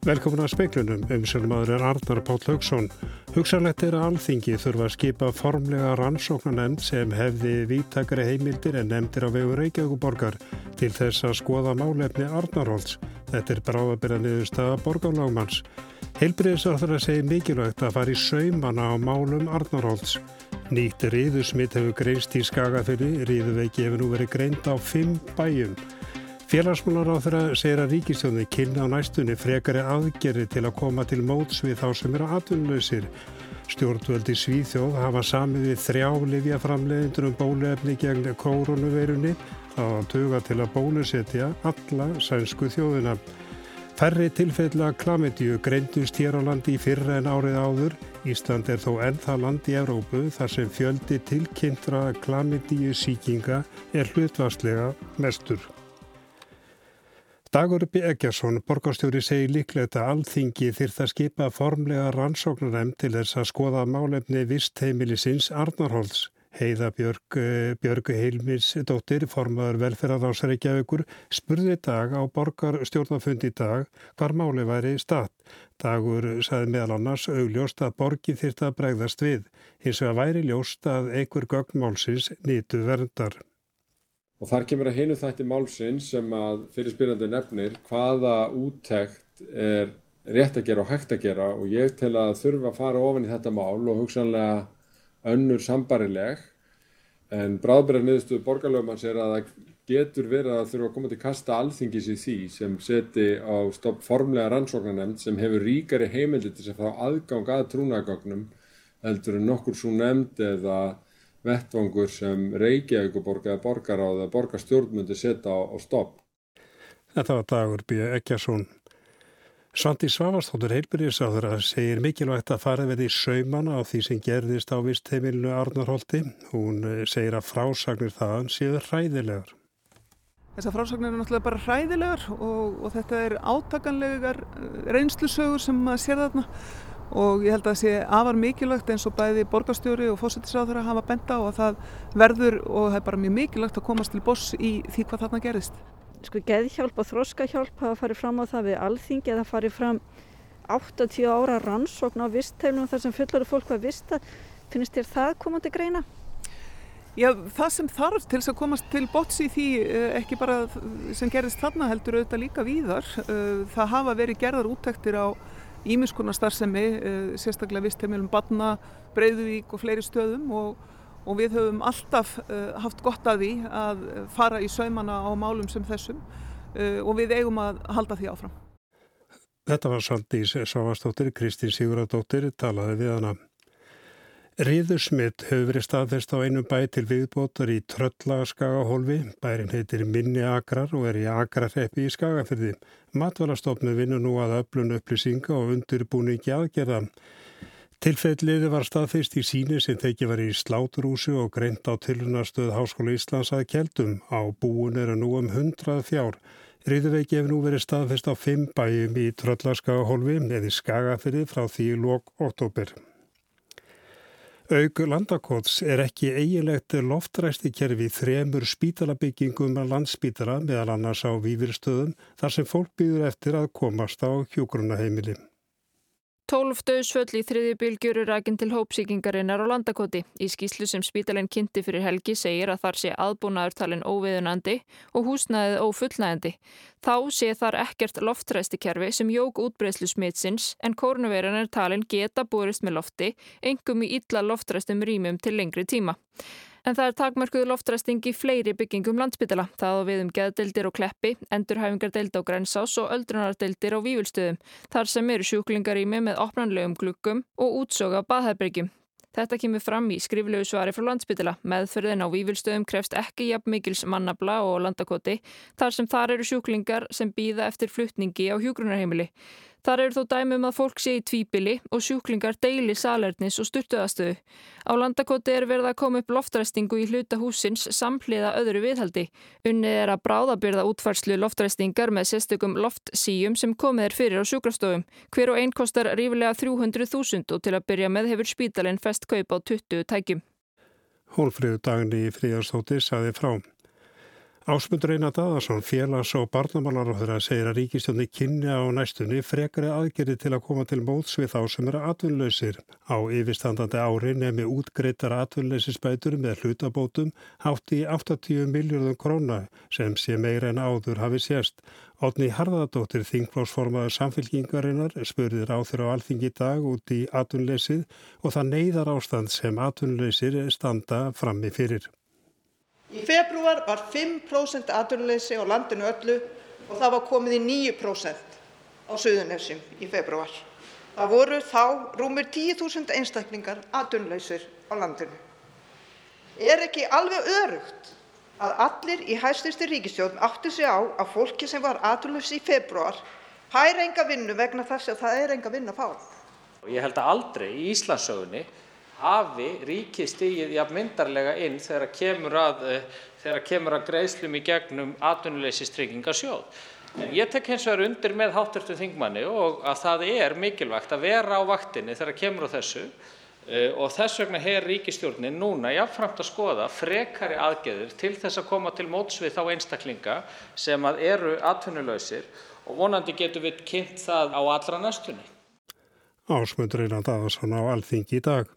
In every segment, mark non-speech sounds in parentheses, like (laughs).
Velkomin að speiklunum, umsölmaður er Arnar Páll Haugsson. Hugsanlegt er að alþingi þurfa að skipa formlega rannsóknanemnd sem hefði vítakari heimildir en nefndir á vegu Reykjavíkuborgar til þess að skoða málefni Arnarholds. Þetta er bráðabirða niðurstaða borgarlágmanns. Heilbriðisarþur að segja mikilvægt að fara í saumana á málum Arnarholds. Nýtt riðusmitt hefur greinst í skagafyrri, riðuveiki hefur nú verið greint á fimm bæjum. Félagsmólar á þeirra segir að ríkistjóði kynna á næstunni frekari aðgerri til að koma til móts við þá sem eru atvinnlausir. Stjórnvöldi Svíþjóð hafa samið við þrjá livjaframleðindur um bólefni gegn koronaveirunni þá tuga til að bólusetja alla sænsku þjóðina. Færri tilfella klamidju greindust hér á landi í fyrra en árið áður. Ísland er þó ennþá land í Evrópu þar sem fjöldi tilkynntra klamidju síkinga er hlutvastlega mestur. Dagur B. Eggersson, borgarstjóri, segir líklegt að alþingi þyrft að skipa formlega rannsóknarem til þess að skoða málefni vistheimilisins Arnarholds. Heiða Björg, eh, Björgu Heilmis dóttir, formadur velferðarásækjaðugur, spurði dag á borgarstjórnafundi dag hvar máli væri stað. Dagur saði meðal annars augljóst að borgi þyrft að bregðast við, eins og að væri ljóst að einhver gögnmálsins nýtu verndar. Og þar kemur að hinu þætti málsins sem að fyrirspyrjandi nefnir hvaða úttekt er rétt að gera og hægt að gera. Og ég tel að þurfa að fara ofin í þetta mál og hugsanlega önnur sambarileg en bráðbæra niðurstuðu borgarlöfmanns er að það getur verið að þurfa að koma til kasta alþingis í því sem seti á stopp formlega rannsóknanemnd sem hefur ríkari heimildi til að fá aðgang að trúnagögnum heldur en nokkur svo nefnd eða vettvangur sem Reykjavíkuborg eða borgaráð eða borgarstjórnmundi setja á, á stopp. Þetta var dagur B. Ekjarsson. Svandi Svavastóttur heilbyrjusáður að segir mikilvægt að fara verið í saumana á því sem gerðist á vist heimilinu Arnarholti. Hún eh, segir að frásagnir þaðan séu hræðilegar. Þessar frásagnir eru náttúrulega bara hræðilegar og, og þetta er átakanlegar reynslusögur sem maður sér þarna og ég held að það sé afar mikilvægt eins og bæði borgarstjóri og fósættisráður að hafa benda og að það verður og það er bara mjög mikilvægt að komast til boss í því hvað þarna gerist. Sko geðhjálp og þróskahjálp hafa farið fram á það við alþingi eða farið fram 8-10 ára rannsókn á vistheimlum þar sem fullari fólk var vista. Finnst þér það komandi greina? Já, það sem þarf til þess að komast til bots í því eh, ekki bara sem gerist þarna heldur auðvitað líka víðar. Eh, það hafa verið gerðar úttektir á ímiðskunar starfsemi, eh, sérstaklega vistheimilum Badna, Breiðuvík og fleiri stöðum og, og við höfum alltaf eh, haft gott að því að fara í saumana á málum sem þessum eh, og við eigum að halda því áfram. Þetta var Saldís Svavastóttir, Kristín Siguradóttir talaði við hana. Ríðursmitt hefur verið staðfest á einum bæ til viðbótar í Tröllagaskagahólfi. Bærin heitir Minni Akrar og er í Akrarreppi í Skagafyrði. Matvalastofnu vinnur nú að öflun upplýsinga og undirbúni ekki aðgerða. Tilfelliði var staðfest í síni sem tekið var í sláturúsu og greint á tilunastöð Háskóla Íslands að keldum. Á búin eru nú um hundrað fjár. Ríðuveiki hefur nú verið staðfest á fimm bæjum í Tröllagaskagahólfi eða í Skagafyrði frá því lók oktober. Auk landakots er ekki eiginlegt loftræsti kerfi þremur spítalabyggingum að landspítala meðal annars á výfyrstöðum þar sem fólk býður eftir að komast á hjógrunaheimilin. 12 döðsföll í þriði bylgjur eru rækinn til hópsíkingarinnar á landakoti. Í skýslu sem spítalinn kynnti fyrir helgi segir að þar sé aðbúnaðurtalinn óviðunandi og húsnaðið ófullnæðandi. Þá sé þar ekkert loftræstikerfi sem jóg útbreyslu smitsins en kórnuveranar talinn geta borist með lofti, engum í illa loftræstum rýmum til lengri tíma. En það er takmörkuðu loftræsting í fleiri byggingum landsbytala. Það á við um geðdeldir og kleppi, endurhæfingardeld á grænsás og öldrunardeldir á vývilstöðum. Þar sem eru sjúklingar í með opnanlegum glukkum og útsoga baðherbyrgjum. Þetta kemur fram í skriflegu svari frá landsbytila. Meðferðin á vývilstöðum krefst ekki jafn mikils mannabla og landakoti þar sem þar eru sjúklingar sem býða eftir fluttningi á hjúgrunarheimili. Þar eru þó dæmum að fólk sé í tvíbili og sjúklingar deili salernis og styrtuðastöðu. Á landakoti er verið að koma upp loftræstingu í hluta húsins samhliða öðru viðhaldi. Unnið er að bráðabyrða útfarslu loftræstingar með sérstökum loftsíum sem komið er fyrir á sjúkrastofum. Hver og einn kostar rífilega 300.000 og til að byrja með hefur spítalinn fest kaup á 20 tækjum. Hólfriðu dagni í fríarstóti saði frá. Ásmundur Einar Dadarsson, félags- og barnamálaráður að segja að ríkistjóni kynni á næstunni frekari aðgerði til að koma til móts við þá sem eru atvinnlausir. Á yfirstandandi ári nefni útgreitar atvinnlausisbætur með hlutabótum hátt í 80 miljardum króna sem sé meira en áður hafi sérst. Otni Harðardóttir, þingflósformaður samfélkingarinnar, spurðir á þeirra á alþingi dag út í atvinnleysið og það neyðar ástand sem atvinnleysir standa frammi fyrir. Í februar var 5% atvinnuleysi á landinu öllu og það var komið í 9% á Suðurnesjum í februar. Það voru þá rúmir 10.000 einstaklingar atvinnulausir á landinu. Er ekki alveg örugt að allir í hæstv. ríkisstjórn áttu sig á að fólki sem var atvinnulaust í febrúar fær enga vinnu vegna þess að það er enga vinnu að fá? Ég held að aldrei í Íslandssögunni hafi ríkið stigið jafn myndarlega inn þegar kemur að, eh, þegar kemur að greiðslum í gegnum atvinnuleysistryggingasjóð. En ég tek hins vegar undir með hátturstu þingmanni og að það er mikilvægt að vera á vaktinni þegar kemur á þessu uh, og þess vegna hefur ríkistjórnin núna jáfnframt að skoða frekari aðgeður til þess að koma til móts við þá einstaklinga sem að eru atvinnulausir og vonandi getur við kynnt það á allra næstunni. Ásmundur Einar Daðarsson á Alþingi í dag.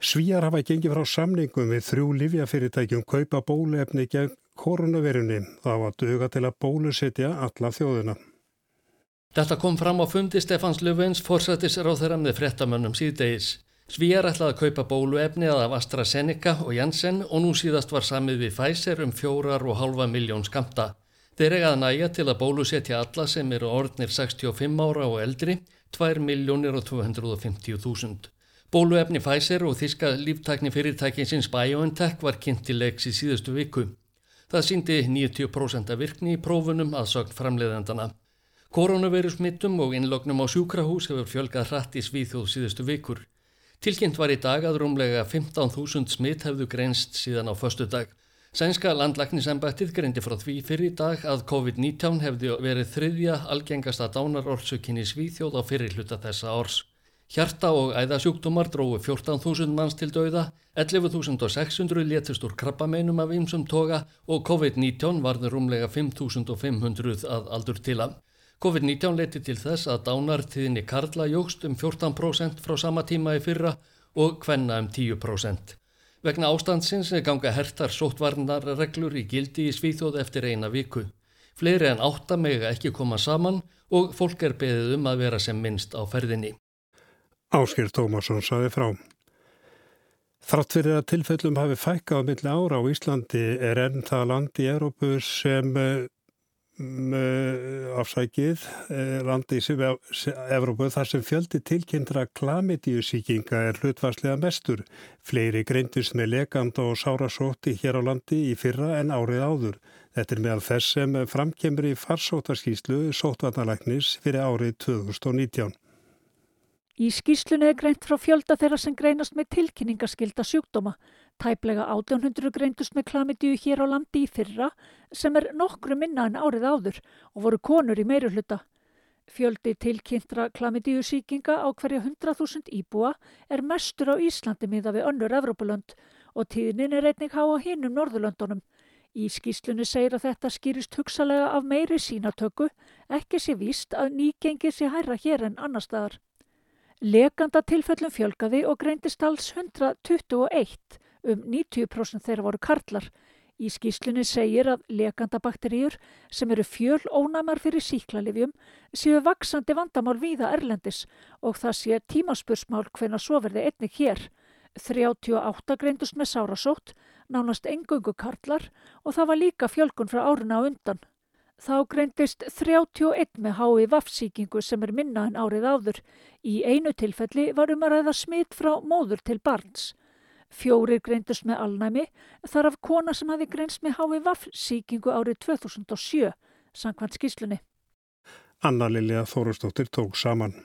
Svíjar hafa gengið frá samningum við þrjú livjafyrirtækjum kaupa bóluefni gegn koronavirunni. Það var döga til að bólusetja alla þjóðina. Þetta kom fram á fundi Stefans Löfvens forsættisráð þeirra með frettamönnum síðdegis. Svíjar ætlaði að kaupa bóluefni að AstraZeneca og Janssen og nú síðast var samið við Pfizer um fjórar og halva miljón skamta. Þeir eigaði næja til að bólusetja alla sem eru orðnir 65 ára og eldri, 2 miljónir og 250.000. Bóluefni Pfizer og þíska líftækni fyrirtækinsins BioNTech var kynnt til leiks í síðustu viku. Það síndi 90% virkni í prófunum aðsögn framleiðendana. Koronavirusmittum og innlognum á sjúkrahús hefur fjölgað hratt í svíþjóð síðustu vikur. Tilkynnt var í dag að rúmlega 15.000 smitt hefðu greinst síðan á förstu dag. Sænska landlæknisembættið greindi frá því fyrir dag að COVID-19 hefði verið þriðja algengasta dánarorsökinni svíþjóð á fyrirluta þessa árs. Hjarta- og æðasjúkdómar dróðu 14.000 manns til dauða, 11.600 létist úr krabbameinum af ymsum toga og COVID-19 varður rúmlega 5.500 að aldur til að. COVID-19 leti til þess að dánartíðinni Karla jógst um 14% frá sama tíma í fyrra og hvenna um 10%. Vegna ástandsins ganga hertar sóttvarnarreglur í gildi í Svíþjóð eftir eina viku. Fleiri en átta mega ekki koma saman og fólk er beðið um að vera sem minnst á ferðinni. Áskir Tómasson saði frá. Þrátt fyrir að tilfellum hafi fækka á milli ára á Íslandi er enn það land í Európu sem um, afsækið eh, landi í Európu þar sem fjöldi tilkynntra klamidíusíkinga er hlutvarslega mestur. Fleiri greindist með lekand og sárasótti hér á landi í fyrra en árið áður. Þetta er meðal þess sem framkemur í farsótarskíslu sótvarnalæknis fyrir árið 2019. Í skýslunni er greint frá fjölda þeirra sem greinast með tilkynningaskilda sjúkdóma. Tæplega 1800 greindust með klamidíu hér á landi í fyrra sem er nokkru minna en árið áður og voru konur í meirulhuta. Fjöldi tilkynntra klamidíu síkinga á hverja 100.000 íbúa er mestur á Íslandi miða við önnur Evrópulönd og tíðnin er einnig há á hinnum Norðurlöndunum. Í skýslunni segir að þetta skýrist hugsalega af meiri sínatöku, ekki sé víst að nýgengið sé hæra hér en annar staðar. Lekanda tilfellum fjölgaði og greindist alls 121 um 90% þeirra voru karlar. Í skýslunni segir að lekandabakteríur sem eru fjöl ónamar fyrir síklarlifjum séu vaksandi vandamál víða Erlendis og það sé tímaspursmál hvenna svo verði einnig hér. 38 greindust með sárasótt, nánast engungu karlar og það var líka fjölgun frá áruna undan. Þá greindist 31 með hái vafsíkingu sem er minna en árið áður. Í einu tilfelli var um að ræða smitt frá móður til barns. Fjórir greindust með alnæmi þar af kona sem hafi greinst með hái vafsíkingu árið 2007, sangvann skíslunni. Anna Lilja Þórustóttir tók saman.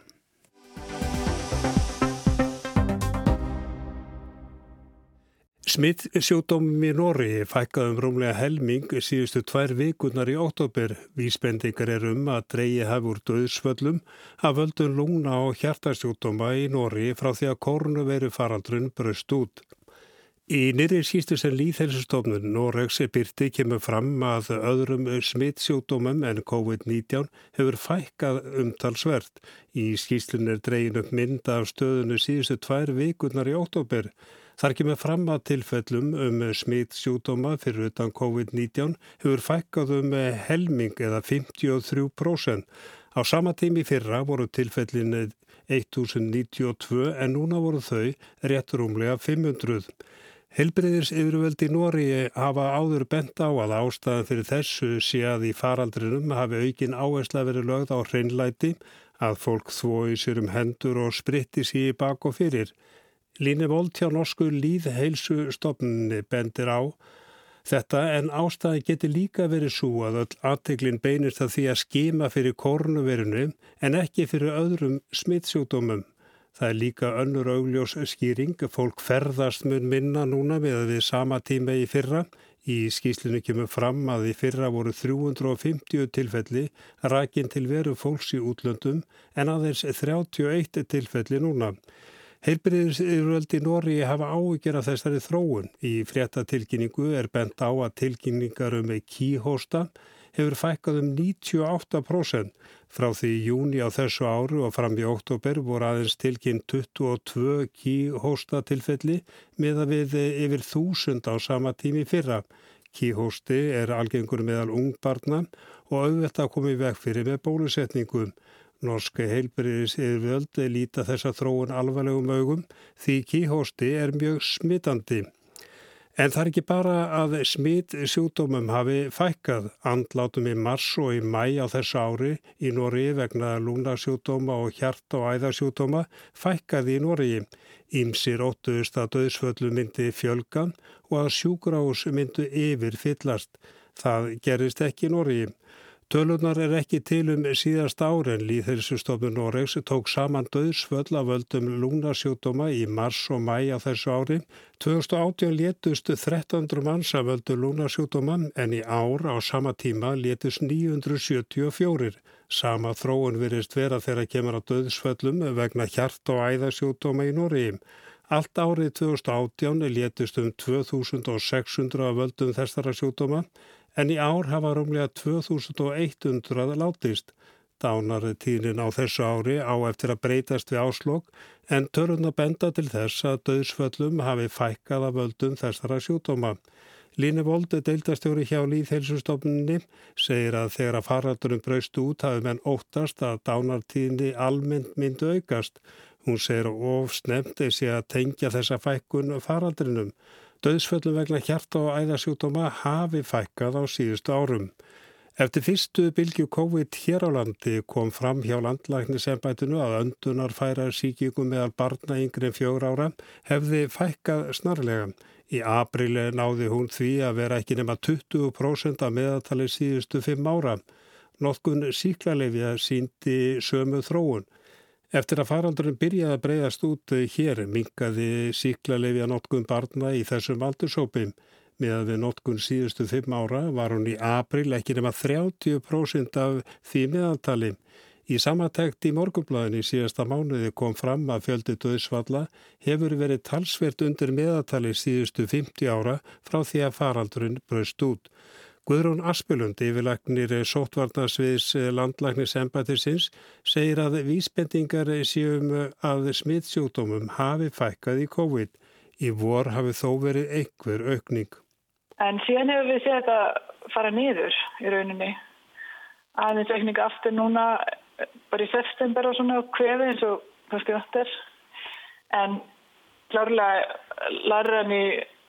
Smitt sjódómum í Nóri fækkaðum rúmlega helming síðustu tvær vikunar í óttobir. Vísbendingar er um að dreyji hafi úr döðsvöllum að völdun lungna og hjartarsjódóma í Nóri frá því að korunu veri faraldrun bröst út. Í nýri sístu sem líðhelsustofnun Noregs byrti kemur fram að öðrum smittsjótumum en COVID-19 hefur fækkað umtalsvert. Í skýslun er dregin upp mynd af stöðunu síðustu tvær vikurnar í óttóber. Þar kemur fram að tilfellum um smittsjótuma fyrir utan COVID-19 hefur fækkað um helming eða 53%. Á sama tími fyrra voru tilfellin 1092 en núna voru þau rétt rúmlega 500. Helbriðis yfirvöldi Nóri hafa áður bent á að ástæðan fyrir þessu sé að í faraldrinum hafi aukin áhersla verið lögð á hreinlæti að fólk þvói sér um hendur og spritti sér í bak og fyrir. Líni Volt hjá norsku líðheilsu stopninni bendir á þetta en ástæðan geti líka verið svo að öll aðteglin beinist að því að skima fyrir kórnuverinu en ekki fyrir öðrum smittsjúkdómum. Það er líka önnur augljós skýring. Fólk ferðast mun minna núna með að við sama tíma í fyrra. Í skýslinu kemur fram að í fyrra voru 350 tilfelli rækin til veru fólks í útlöndum en aðeins 31 tilfelli núna. Heilbriðisirvöldi Nóri hafa áhugjör af þessari þróun. Í fréttatilkynningu er bent á að tilkynningar um kíhósta hefur fækkað um 98% Frá því í júni á þessu áru og fram í oktober voru aðeins tilkynnt 22 kíhósta tilfelli með að við yfir þúsund á sama tími fyrra. Kíhósti er algengur meðal ungbarna og auðvitað í veg fyrir með bólusetningum. Norske heilbriðis yfirvöldi líta þessa þróun alvarlegum augum því kíhósti er mjög smittandi. En það er ekki bara að smitt sjúkdómum hafi fækkað andlátum í mars og í mæ á þessu ári í Nóri vegna lúnasjúkdóma og hjart- og æðarsjúkdóma fækkaði í Nóri. Ímsir óttuðust að döðsföllu myndi fjölgan og að sjúkrahús myndu yfir fyllast. Það gerist ekki í Nóri. Tölunar er ekki til um síðast ári en Líðhelsustofnun Noregs tók saman döðsvöll af völdum lúnarsjótoma í mars og mæ á þessu ári. 2018 létust 1300 manns af völdu lúnarsjótoma en í ár á sama tíma létust 974. Sama þróun virist vera þegar kemur að döðsvöllum vegna hjart- og æðarsjótoma í Noregi. Allt árið 2018 létust um 2600 af völdum þessara sjótoma en í ár hafa rúmlega 2100 látist. Dánarið tínin á þessu ári á eftir að breytast við áslokk en törun að benda til þess að döðsföllum hafi fækkað af völdum þessara sjúdóma. Líni Voldi, deildastjóri hjá Líðhelsustofnunni, segir að þegar að faraldurum braust út hafi menn óttast að dánartíðinni almennt myndu aukast. Hún segir of snemt þessi að tengja þessa fækkun faraldrinum. Döðsföllum vegna hjarta og æðasjúkdóma hafi fækkað á síðustu árum. Eftir fyrstu bylgju COVID hér á landi kom fram hjá landlæknisembætinu að öndunarfæra síkíkum meðal barna yngri en fjögur ára hefði fækkað snarlega. Í aprili náði hún því að vera ekki nema 20% af meðatali síðustu fimm ára. Nótkun síklarleifja síndi sömu þróun. Eftir að faraldurinn byrjaði að breyðast út hér mingaði síklarleifja notkun barna í þessum aldursópim. Með að við notkun síðustu fimm ára var hún í april ekki nema 30% af því meðantali. Í samatækt í morgunblæðin í síðasta mánuði kom fram að fjöldi döðsvalla hefur verið talsvert undir meðatali síðustu 50 ára frá því að faraldurinn bröst út. Guðrún Aspelund, yfirlagnir sótvarnasviðs landlagnis embættisins, segir að vísbendingar séum að smittsjótumum hafi fækkað í COVID. Í vor hafi þó verið einhver aukning. En síðan hefur við séð þetta fara niður í rauninni. Aðeins aukning aftur núna bara í september og svona kveði eins og kannski öttir. En klárlega larrani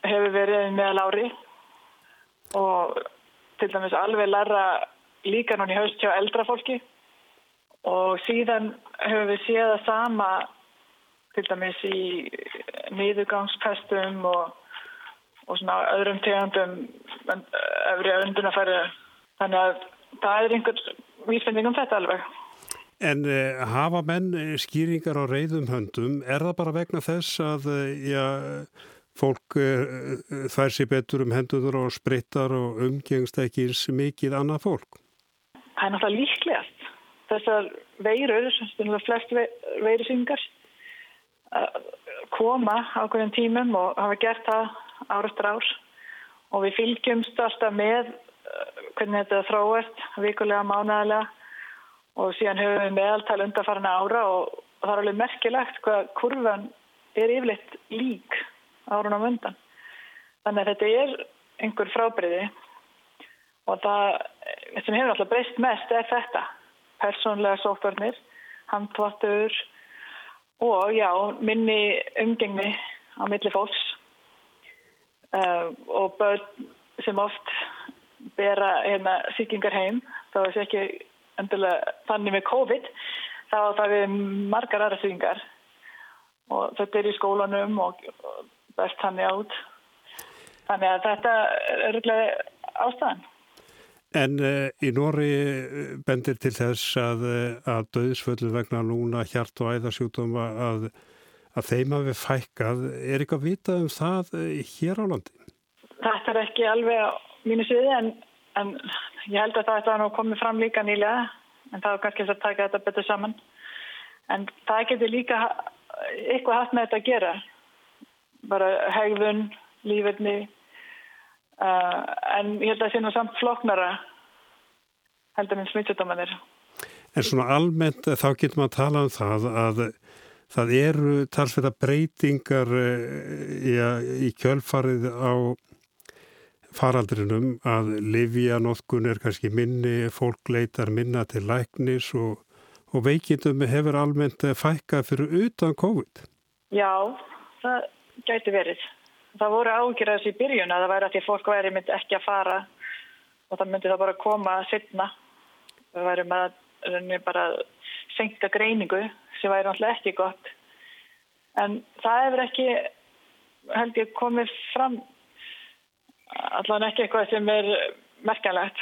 hefur verið meðal ári og til dæmis alveg læra líka núna í haust hjá eldrafólki og síðan höfum við séð það sama til dæmis í nýðugangspestum og, og svona öðrum tegandum öfri öndunafæri þannig að það er einhvers vísfending um þetta alveg. En uh, hafa menn skýringar á reyðum höndum, er það bara vegna þess að uh, já, fólk uh, þær sér betur um henduður og sprittar og umgengst ekki eins mikið annað fólk? Það er náttúrulega líklegast. Þessar veirur, flest veirusingar, koma á hverjum tímum og hafa gert það ár eftir ár og við fylgjumst alltaf með hvernig þetta þróast vikulega, mánæðilega og síðan höfum við meðaltal undarfarna ára og það er alveg merkilegt hvað kurvan er yfirleitt lík árunum undan. Þannig að þetta er einhver frábriði og það sem hefur alltaf breyst mest er þetta. Personlega sótvarnir, handvattur og já, minni umgengni á milli fólks uh, og börn sem oft bera hérna síkingar heim, þá er þetta ekki endilega þannig með COVID, þá er það við margar aðra síkingar og þetta er í skólanum og best hann í át. Þannig að þetta er rúglega ástæðan. En uh, í Nóri bendir til þess að, að döðsföllu vegna núna hjart og æðarsjútum að, að þeim hafi fækkað. Er eitthvað vitað um það hér á landi? Þetta er ekki alveg á mínu sviði en, en ég held að það er nú komið fram líka nýlega en það er kannski að taka þetta betur saman. En það getur líka eitthvað haft með þetta að gera. Bara hegðun, lífurni Uh, en ég held að það sé nú samt floknara heldur minn smittsjóttamanir. En svona almennt þá getur maður að tala um það að það eru talsveita breytingar ja, í kjölfarið á faraldrinum að livjanótkun er kannski minni, fólk leitar minna til læknis og, og veikindum hefur almennt fækkað fyrir utan COVID. Já, það gæti verið. Það voru ágjur að þessu í byrjun að það væri að því að fólk væri myndi ekki að fara og það myndi það bara koma setna. Það væri með bara senka greiningu sem væri náttúrulega ekki gott. En það hefur ekki, held ég, komið fram allavega ekki eitthvað sem er merkjanlegt.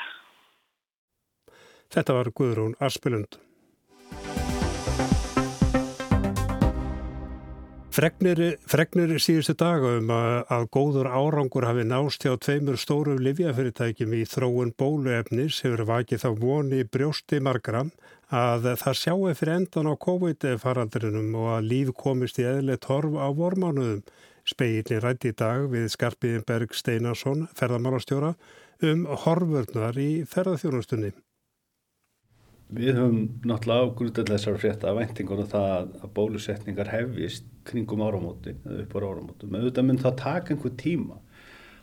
Þetta var Guðrún Arspilund. Fregnir, fregnir síðustu daga um að, að góður árangur hafi nást hjá tveimur stórum livjafyrirtækjum í þróun bóluefnis hefur vakið þá voni brjósti margra að það sjáu fyrir endan á COVID-faraldrinum og að líf komist í eðle torf á vormánuðum. Speilin rætti í dag við Skarpiðinberg Steinarsson, ferðamálastjóra, um horfurnar í ferðarþjónustunni. Við höfum náttúrulega ágrútið þessar frétta að væntingunum það að bólusetningar hefjist kringum áramóti eða upp á áramóti. Með auðvitað mun það taka einhver tíma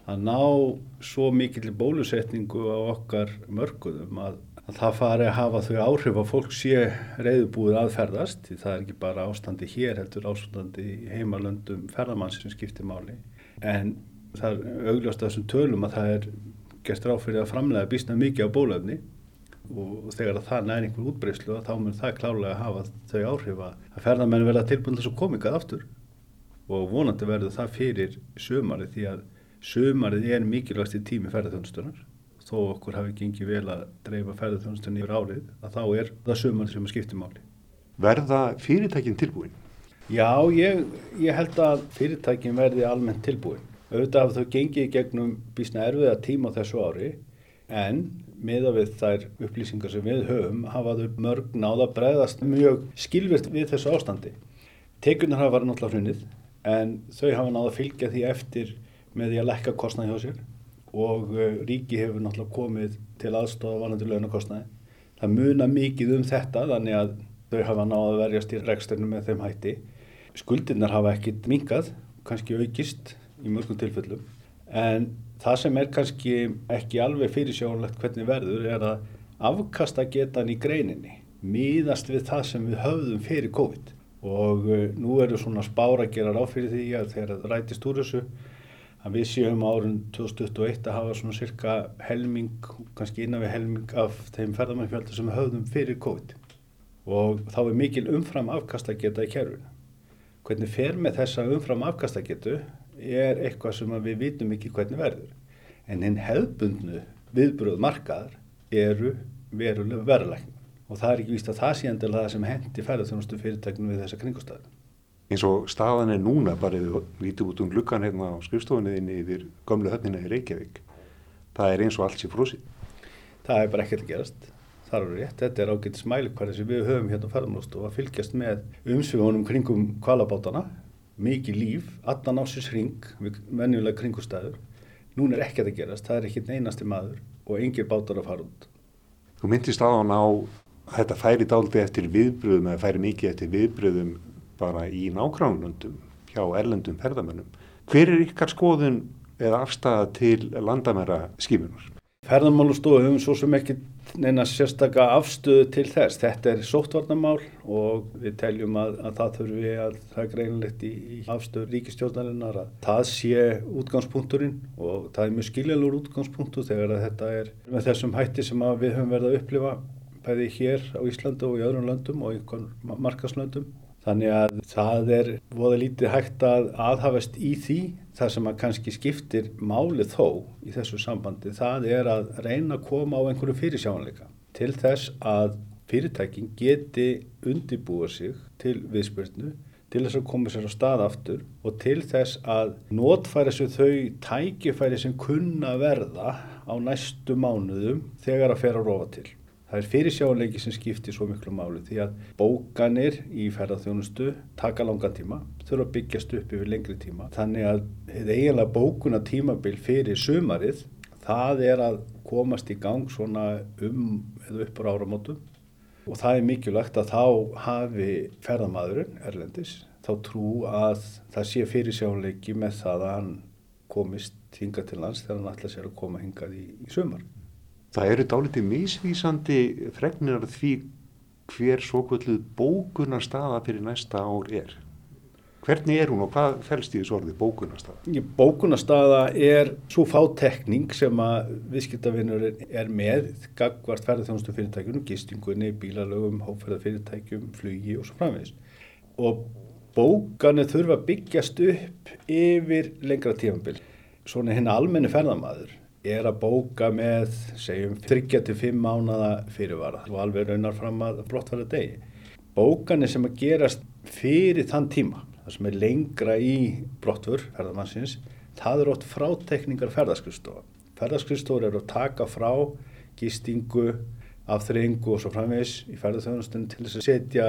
að ná svo mikil bólusetningu á okkar mörguðum að, að það fari að hafa þau áhrif að fólk sé reyðubúið aðferðast því það er ekki bara ástandi hér heldur ástandi í heimalöndum ferðamann sem skiptir máli en það er augljóst að þessum tölum að það er gert ráð fyrir að framlega býstna mikið á bólöfni og þegar það næri einhver útbreyslu þá mun það klálega hafa þau áhrif að ferðarmenn verða tilbúin þess að komingað aftur og vonandi verður það fyrir sömarið því að sömarið er mikilvægst í tími ferðarþjónustunar þó okkur hafi gengið vel að dreifa ferðarþjónustunni yfir árið að þá er það sömarið sem að skipti máli. Verða fyrirtækin tilbúin? Já, ég, ég held að fyrirtækin verði almennt tilbúin. Auðvitað af þau gengið gegnum bísna erfiða tíma þessu ári en miða við þær upplýsingar sem við höfum hafa þau mörg náða bregðast mjög skilvirt við þessu ástandi. Teikunar hafa verið náttúrulega hrunnið en þau hafa náða að fylgja því eftir með því að lekka kostnaði hjá sér og ríki hefur náttúrulega komið til aðstofa vanandi launakostnaði. Það muna mikið um þetta þannig að þau hafa náða að verjast í reksturnum með þeim hætti. Skuldirnar hafa ekkit minkað, kannski aukist í mörgum tilfellum en það sem er kannski ekki alveg fyrirsjónlegt hvernig verður er að afkasta getan í greininni miðast við það sem við höfðum fyrir COVID. Og nú eru svona spára að gera ráð fyrir því að þegar það rætist úr þessu að við séum árun 2021 að hafa svona cirka helming, kannski innan við helming af þeim ferðamannfjölda sem við höfðum fyrir COVID. Og þá er mikil umfram afkasta geta í kerfinu. Hvernig fer með þessa umfram afkasta getu er eitthvað sem við vitum ekki hvernig verður. En hinn hefðbundnu viðbröð markaðar eru verulega verðlækning og það er ekki víst að það sé endilega það sem hendi ferðarþjónustu fyrirtæknum við þessa kringustæðu. Eins og staðan er núna bara við vítum út um glukkan hérna á skrifstofunniðinni yfir gömlu höfnina í Reykjavík. Það er eins og allt sé frúsið. Það er bara ekkert að gerast. þar eru rétt, þetta er ágætt smælikværi sem við höfum hérna á ferðarmástu að fylgjast með umsvíðunum kringum kvalabátana, mikið líf, allan ásins hring, menjulega kringustæður. Nún er ekki að gerast, það er ekki einasti maður og engir bátar að fara út. Þú myndist á að þetta færi dálti eftir viðbröðum eða færi mikið eftir viðbröðum bara í nákránundum hjá erlendum ferðamönnum. Hver er ykkar skoðun eða afstæða til landamæra skipunar? Ferðarmálustofu hefum svo sem ekki neina sérstaka afstöðu til þess. Þetta er sóttvarnamál og við teljum að, að það þurfi að það er greinlegt í, í afstöðu ríkistjórnarinnar að það sé útgangspunkturinn og það er mjög skiljalur útgangspunktur þegar þetta er með þessum hætti sem við höfum verið að upplifa bæði hér á Íslandu og í öðrum löndum og í markaslöndum. Þannig að það er voða lítið hægt að aðhafast í því það sem að kannski skiptir máli þó í þessu sambandi það er að reyna að koma á einhverju fyrirsjáanleika til þess að fyrirtækin geti undibúa sig til viðspyrnu til þess að koma sér á stað aftur og til þess að notfæra sér þau tækifæri sem kunna verða á næstu mánuðum þegar að fer að rofa til. Það er fyrirsjáleiki sem skiptir svo miklu máli því að bókanir í ferðarþjónustu taka langan tíma, þurfa að byggjast upp yfir lengri tíma. Þannig að eiginlega bókuna tímabil fyrir sumarið, það er að komast í gang svona um eða uppur áramótum og það er mikilvægt að þá hafi ferðarmadurinn Erlendis þá trú að það sé fyrirsjáleiki með það að hann komist hinga til lands þegar hann ætla sér að koma hingað í, í sumar. Það eru dálítið misvísandi fregninar því hver svo kvölduð bókunarstaða fyrir næsta ár er. Hvernig er hún og hvað fælst í þessu orði bókunarstaða? Bókunarstaða er svo fátekning sem að viðskiptavinnur er með gagvart ferðarþjónustu fyrirtækjum, gistingunni, bílalögum, hóferðarfyrirtækjum, flugi og svo framvegis. Og bókanir þurfa byggjast upp yfir lengra tífambil. Svona henni almenni ferðarmadur er að bóka með, segjum, 3-5 mánada fyrirvara og alveg raunar fram að brottfæra degi. Bókanir sem að gerast fyrir þann tíma, það sem er lengra í brottfur ferðarmannsins, það er ótt frátekningar ferðarskristofa. Ferðarskristofa eru að taka frá gistingu, afþreyingu og svo framvegs í ferðarþjónustunum til þess að setja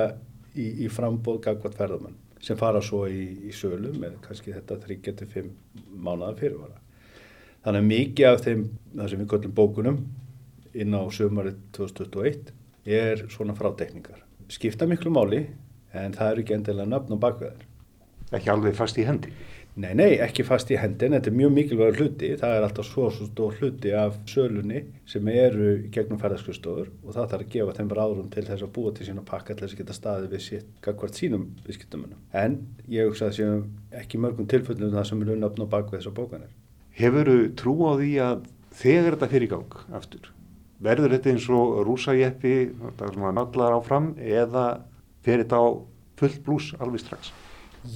í, í frambóð gagvat ferðarmann sem fara svo í, í sölu með kannski þetta 3-5 mánada fyrirvara. Þannig að mikið af þeim, það sem við kallum bókunum, inn á sömarið 2021 er svona frátekningar. Skipta miklu máli en það eru ekki endilega nöfn og bakveðar. Ekki alveg fast í hendi? Nei, nei, ekki fast í hendi en þetta er mjög mikilvægur hluti. Það er alltaf svo svo stór hluti af sölunni sem eru gegnum ferðarskustofur og það þarf að gefa þeim ráðrum til þess að búa til sína pakka til þess að geta staðið við sitt gagvart sínum viðskiptumunum. En ég hugsa að það séum ekki mörgum tilfellum það sem eru nöfn og bakveð þessar bókanir. Hefuru trú á því að þegar þetta fyrir gang aftur, verður þetta eins og rúsajeppi, þetta er svona nallar áfram eða fer þetta á fullt blús alveg strax?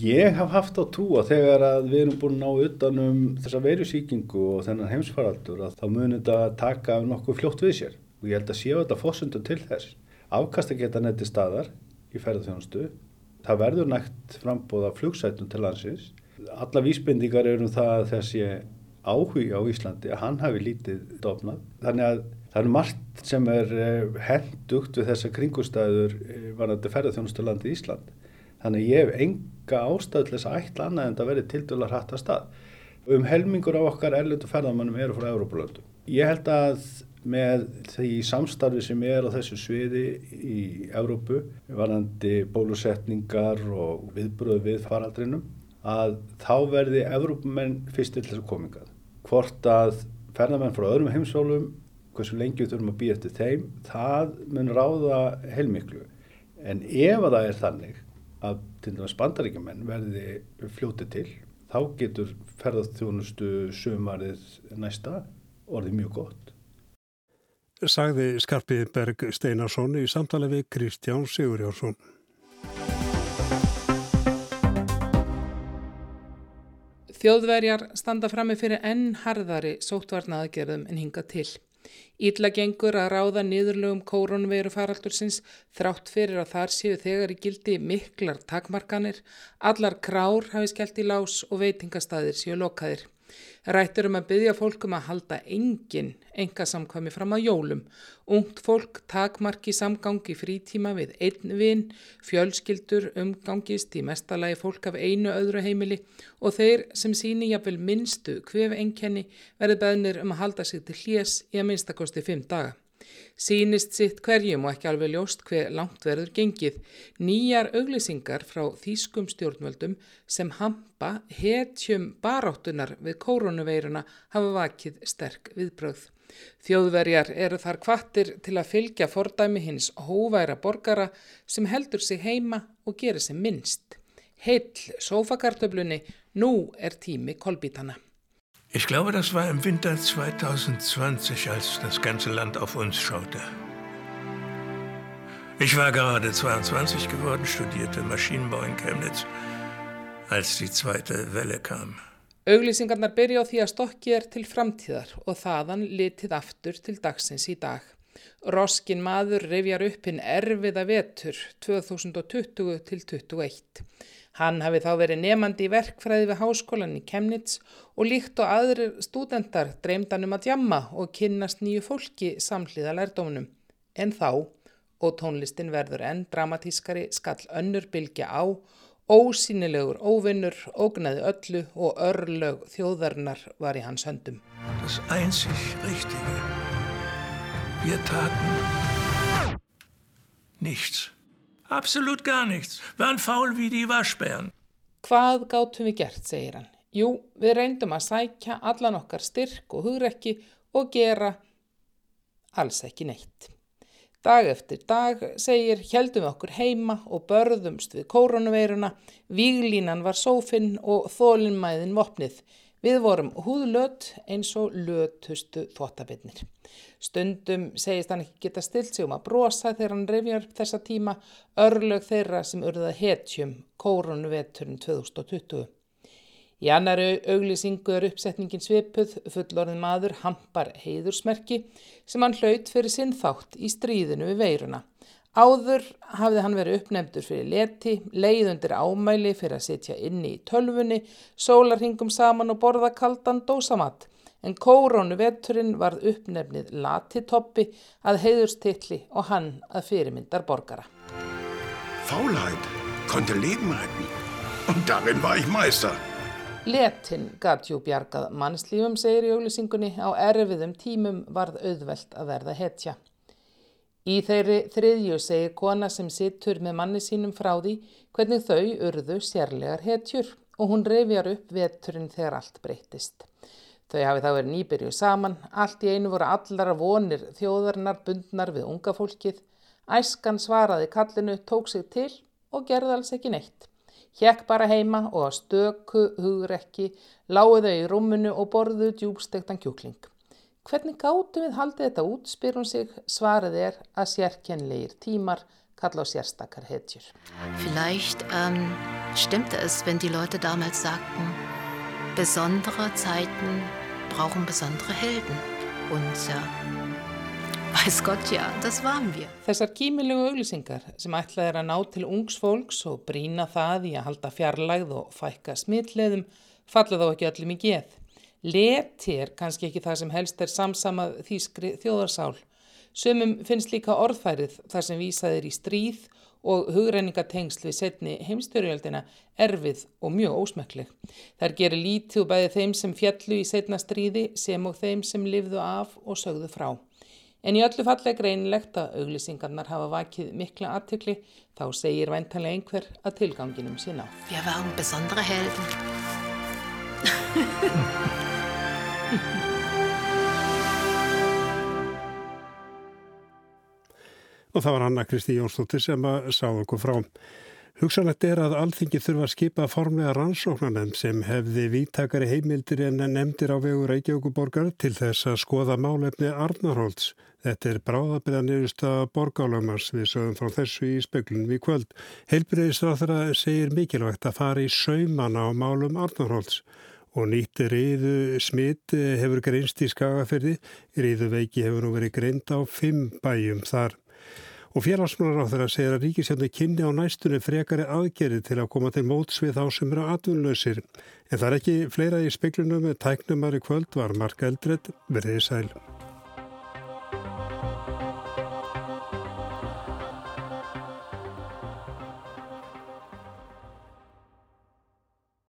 Ég haf haft á trú að þegar að við erum búin að ná utanum þessa verusíkingu og þennan heimsfaraldur að þá munir þetta taka nokkuð fljótt við sér og ég held að séu þetta fósundu til þess. Afkast að geta netti staðar í ferðarþjónustu, það verður nægt frambóða flugsætum til landsins. Alla vísbendingar eru um það að þessi áhugi á Íslandi að hann hafi lítið dofnað. Þannig að það er margt sem er hendugt við þessa kringustæður varandi ferðarþjónustu landi Ísland. Þannig að ég hef enga ástæðilegs að ætla annað en það verið til dæla hrætt að stað. Um helmingur af okkar erlendu ferðarmannum eru frá Európa-löndu. Ég held að með því samstarfi sem er á þessu sviði í Európu, varandi bólusetningar og viðbröð við faraldrinum, að þá verði Európumenn fyrst til þessu komingað. Hvort að ferðarmenn frá öðrum heimsólum, hversu lengi við þurfum að býja eftir þeim, það mun ráða heilmiklu. En ef að það er þannig að til dæmis bandaríkjumenn verði fljótið til, þá getur ferðarþjónustu sumarið næsta orðið mjög gott. Sagði Skarpið Berg Steinarsson í samtali við Kristján Sigurjónsson. Þjóðverjar standa frammi fyrir enn harðari sóttvarnaðgerðum en hinga til. Ítla gengur að ráða niðurlögum kóronveru faraldursins þrátt fyrir að þar séu þegar í gildi miklar takmarkanir, allar krár hafi skellt í lás og veitingastæðir séu lokaðir. Rættur um að byggja fólkum að halda engin enga samkvæmi fram á jólum. Ungt fólk takmarki samgangi frítíma við einn vinn, fjölskyldur umgangist í mestalagi fólk af einu öðru heimili og þeir sem síni jafnvel minnstu hvef enkenni verði beðnir um að halda sig til hljés í að minnstakosti fimm daga sínist sitt hverjum og ekki alveg ljóst hver langt verður gengið. Nýjar auglýsingar frá þýskum stjórnvöldum sem hampa hetjum baráttunar við koronaveiruna hafa vakið sterk viðbröð. Þjóðverjar eru þar kvattir til að fylgja fordæmi hins hóværa borgara sem heldur sig heima og gerir sem minnst. Heill sofakartöflunni, nú er tími kolbítana. Ich glaube, das war im Winter 2020, als das ganze Land auf uns schaute. Ich war gerade 22 geworden, studierte Maschinenbau in Chemnitz, als die zweite Welle kam. Auglýsingarnar byrja á því að stokki er til framtíðar og þaðan litið aftur til dagsins í dag. Roskin maður rifjar upp hinn erfiða vetur 2020 til 2021. Hann hafi þá verið nefandi í verkfræði við háskólan í Chemnitz og líkt og aðrir stúdendar dreymdan um að jamma og kynnast nýju fólki samhliða lærdónum. En þá, og tónlistin verður enn dramatískari, skall önnur bylgja á, ósýnilegur óvinnur, ógnaði öllu og örlög þjóðarnar var í hans höndum. Das einzig richtige. Wir taten nichts. Absolut gar nichts. Waren faul wie die Waschbären. Hvað gátum við gert, segir hann. Jú, við reyndum að sækja allan okkar styrk og hugrekki og gera alls ekki neitt. Dag eftir dag, segir, heldum við okkur heima og börðumst við koronaveiruna, víglínan var sófinn og þólinnmæðin vopnið. Við vorum húðlöt eins og lötustu þottabinnir. Stundum segist hann ekki geta stilt sig um að brosa þegar hann upp þessa tíma örlög þeirra sem urða hetjum kórunveturinn 2020. Í annari auglýsingu er uppsetningin svipuð fullorðin maður hampar heiðursmerki sem hann hlaut fyrir sinn þátt í stríðinu við veiruna. Áður hafði hann verið uppnefndur fyrir leti, leiðundir ámæli fyrir að setja inni í tölfunni, sólarhingum saman og borða kaldan dósamatt en kórónu veturinn varð uppnefnið latitoppi að heiðurstilli og hann að fyrirmyndar borgara. Faulheit konnte Leben retten und darin war ich Meister. Letin gatjú bjargað mannslífum, segir í auglisingunni, á erfiðum tímum varð auðvelt að verða hetja. Í þeirri þriðju segir kona sem sittur með manni sínum frá því hvernig þau urðu sérlegar hetjur og hún reyfjar upp veturinn þegar allt breytist. Þau hafi þá verið nýbyrjuð saman, allt í einu voru allara vonir þjóðarinnar bundnar við unga fólkið, æskan svaraði kallinu, tók sig til og gerði alls ekki neitt. Hjekk bara heima og að stöku hugrekki, þau í rúmunu og borðu djúbstektan kjúkling. Hvernig gáttu við haldið þetta út, spyr hún sig, svarið er að sérkennlegir tímar kalla á sérstakar hetjur. Vielleicht ähm, stimmte es, wenn die Leute damals sagten, besondere Zeiten brauchen besondere Helden. Und ja, weiß Gott ja, das waren wir. Þessar kímilegu auglýsingar sem ætlað er að ná til ungs fólks og brína það í að halda fjarlægð og fækka smitleðum falla þá ekki öllum í geð. Leti er kannski ekki það sem helst er samsamað þýskri þjóðarsál. Sumum finnst líka orðfærið þar sem vísaðir í stríð og hugreiningatengsl við setni heimstyrjöldina erfið og mjög ósmökleg. Þær gerir lítið og bæði þeim sem fjallu í setna stríði sem og þeim sem lifðu af og sögðu frá. En í öllu fallega greinilegt að auglýsingarnar hafa vakið mikla aðtökli þá segir væntanlega einhver að tilganginum sína. Við varum besondra helden. (laughs) og það var Anna Kristi Jónsdóttir sem að sá okkur frá. Hugsanlegt er að alþingi þurfa að skipa formlega rannsóknarnefn sem hefði vítakari heimildir en nefndir á vegur Reykjavíkuborgar til þess að skoða málefni Arnarholtz. Þetta er bráðabriðanirista borgálögmars við sögum frá þessu í speklunum í kvöld. Heilbriðisráþara segir mikilvægt að fara í sauman á málum Arnarholtz og nýtt riðu smitt hefur greinst í skagaferði. Riðuveiki hefur nú verið greind á fimm bæjum þar Og félagsmálar á þeirra segir að ríkisjónu kynni á næstunni frekari aðgerið til að koma til móts við þá sem eru atvinnlausir. En það er ekki fleira í speiklunum með tæknumari kvöld var Mark Eldred verðið sæl.